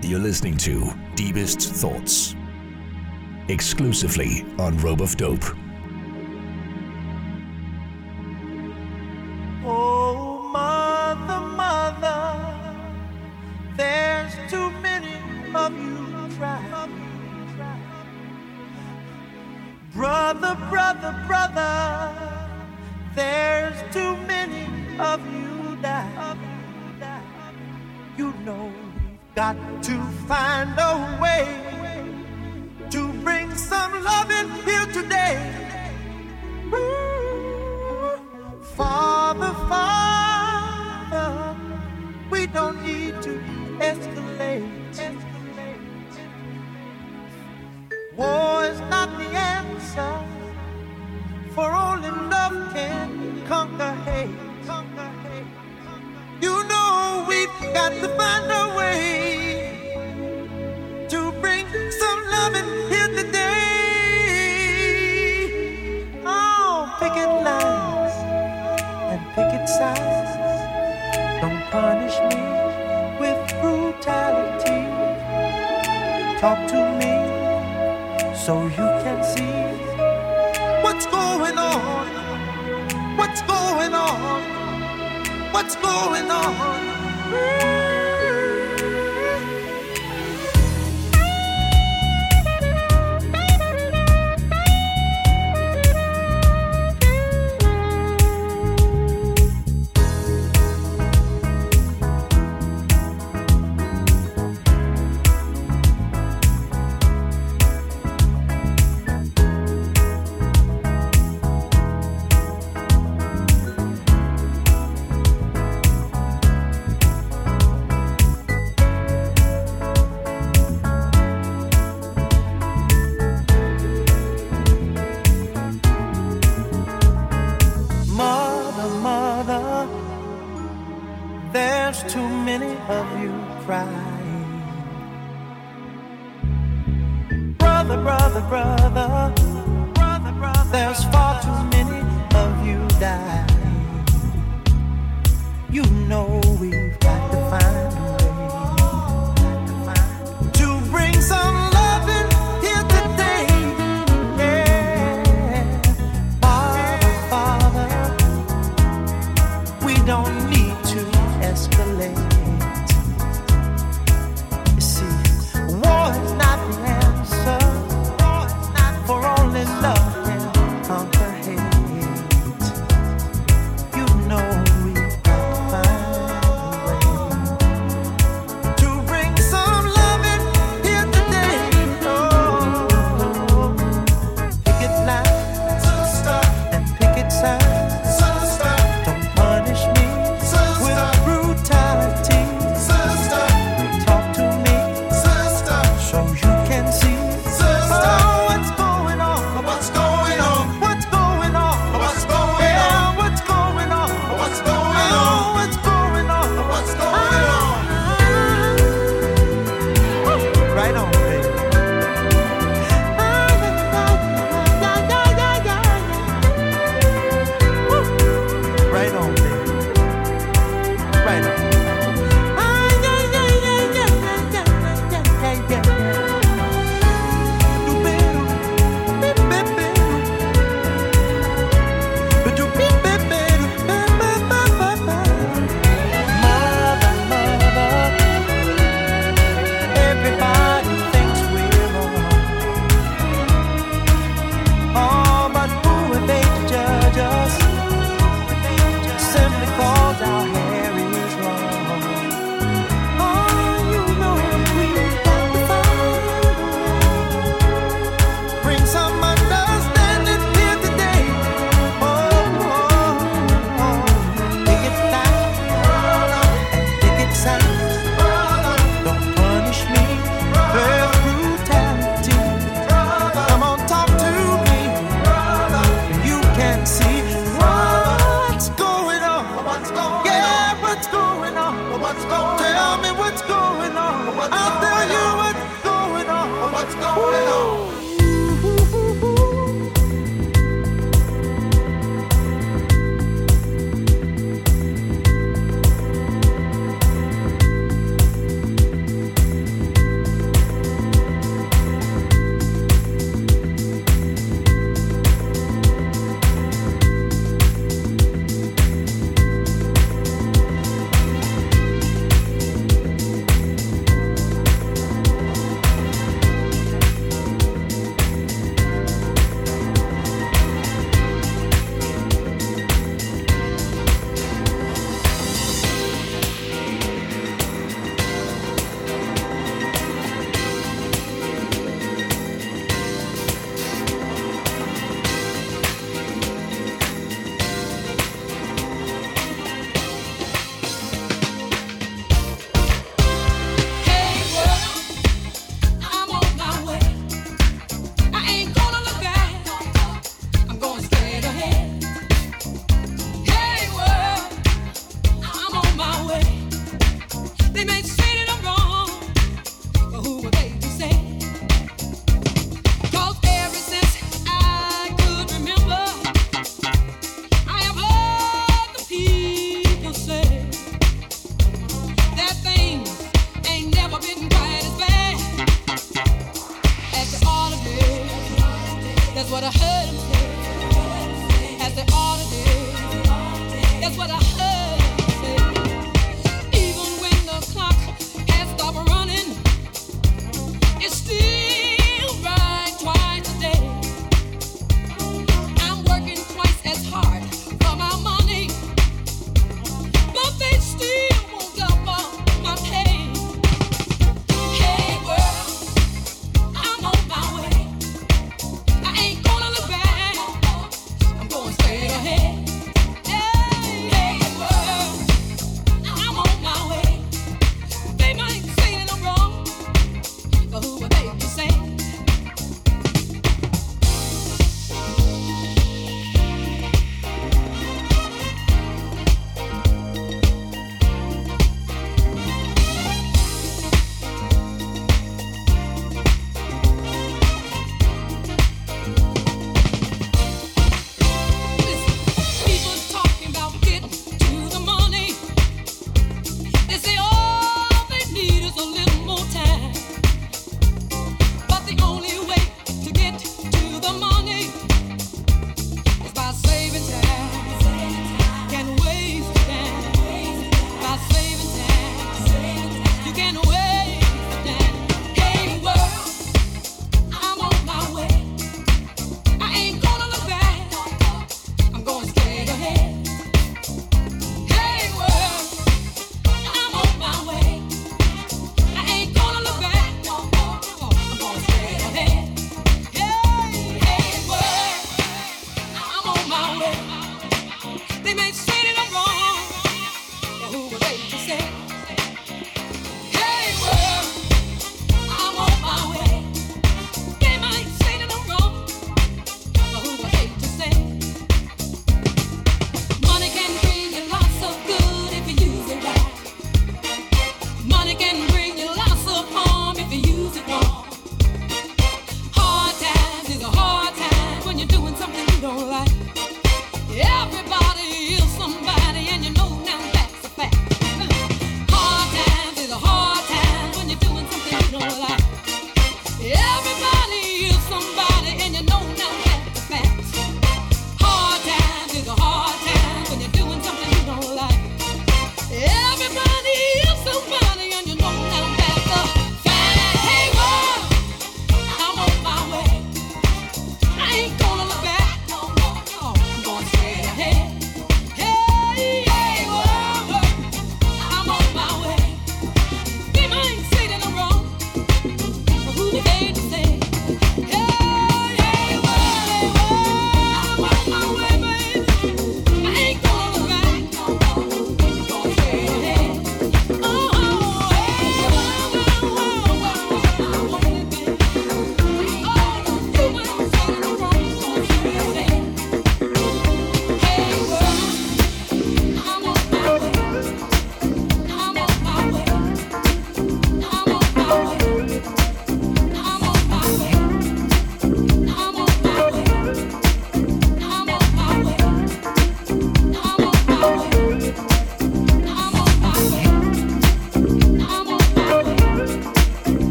You're listening to Deepest Thoughts, exclusively on Rope of Dope.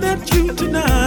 that you tonight.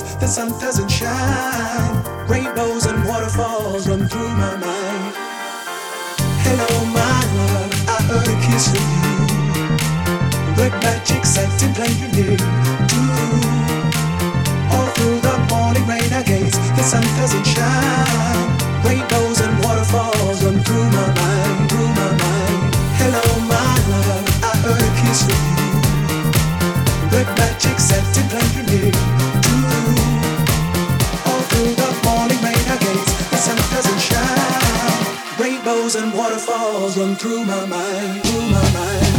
nights the sun doesn't shine. Rainbows and waterfalls run through my mind. Hello, my love, I heard a kiss from you. Red magic satin playing near to All through the morning rain I gaze, the sun doesn't shine. Rainbows and waterfalls run through my mind, through my mind. Hello, my love, I heard a kiss from you. Red magic satin playing near and waterfalls run through my mind, through my mind.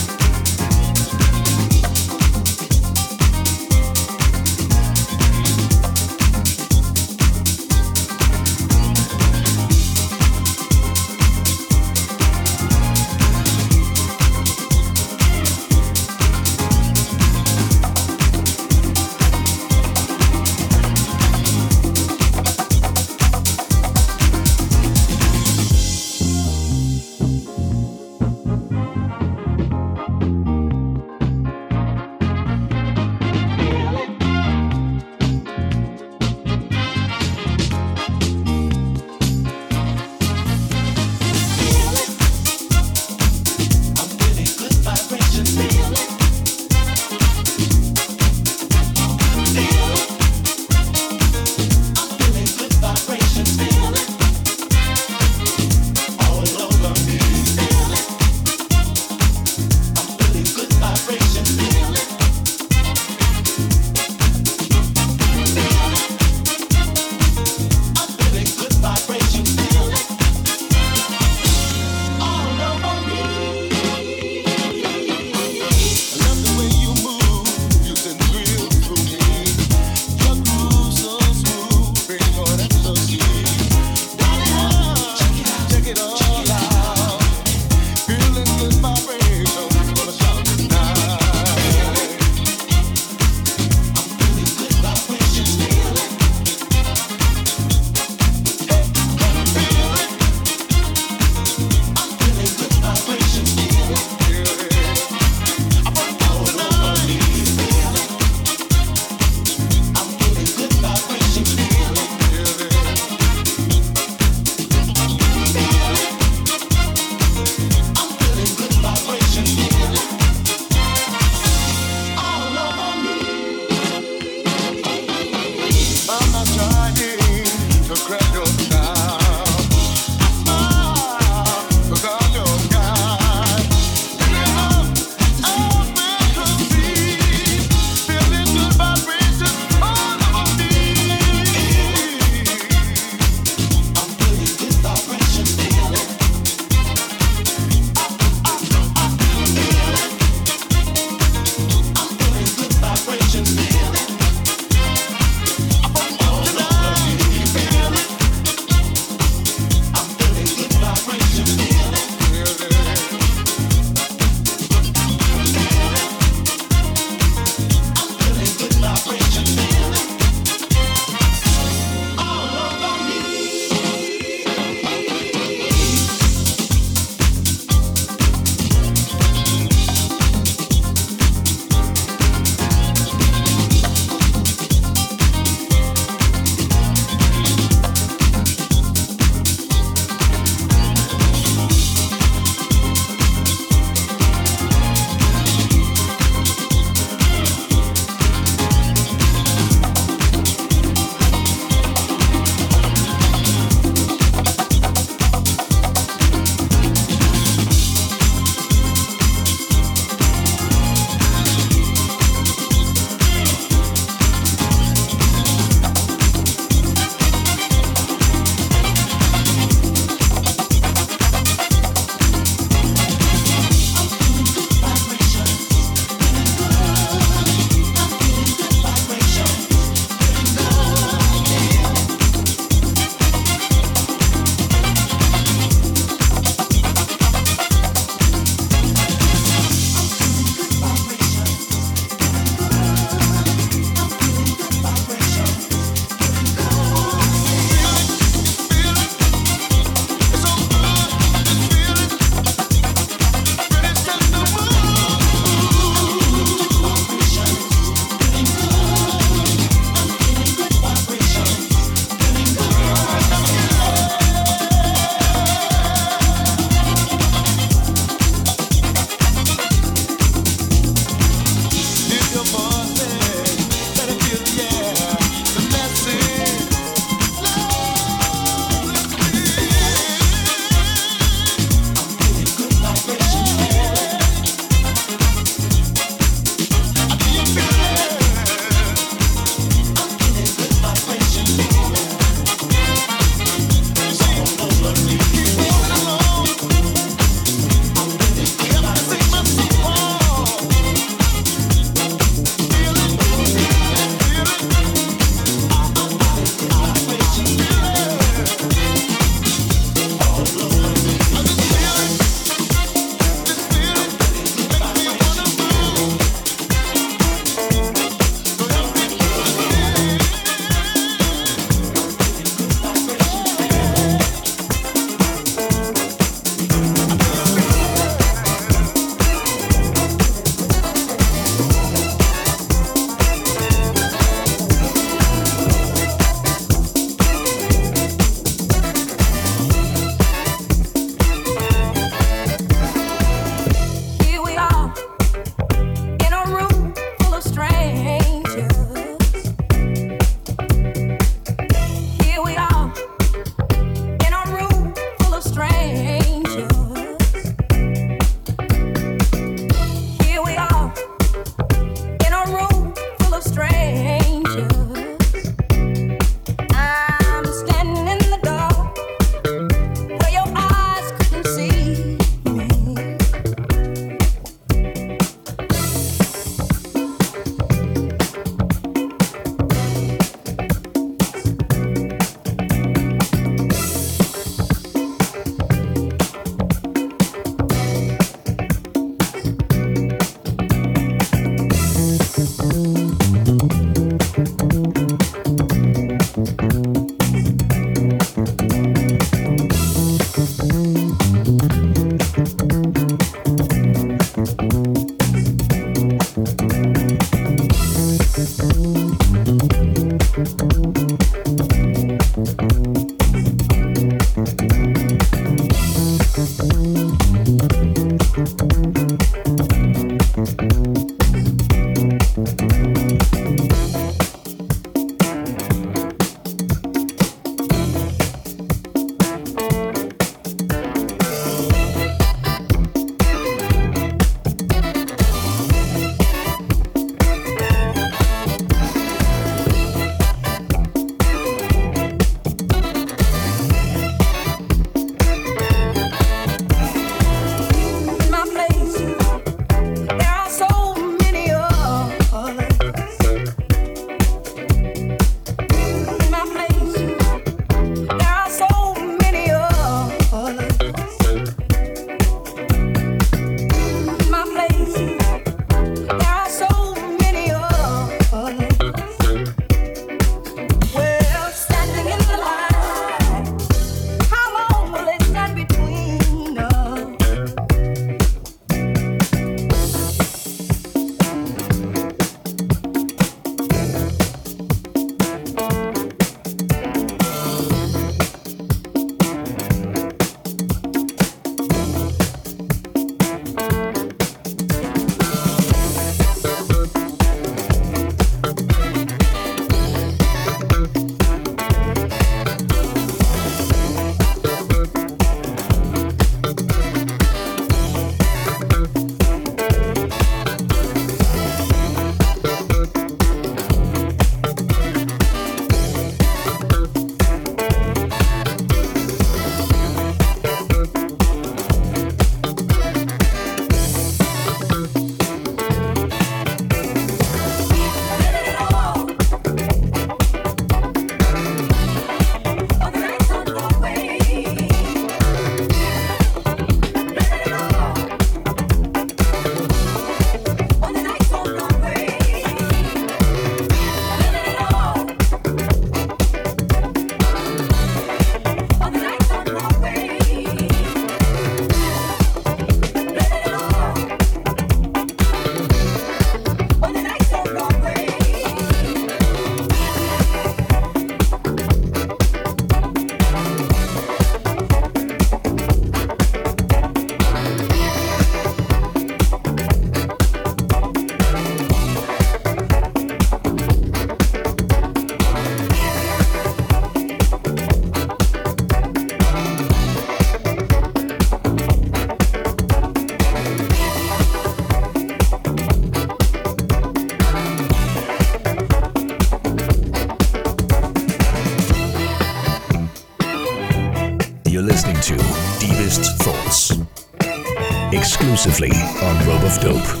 Exclusively on Rope of Dope.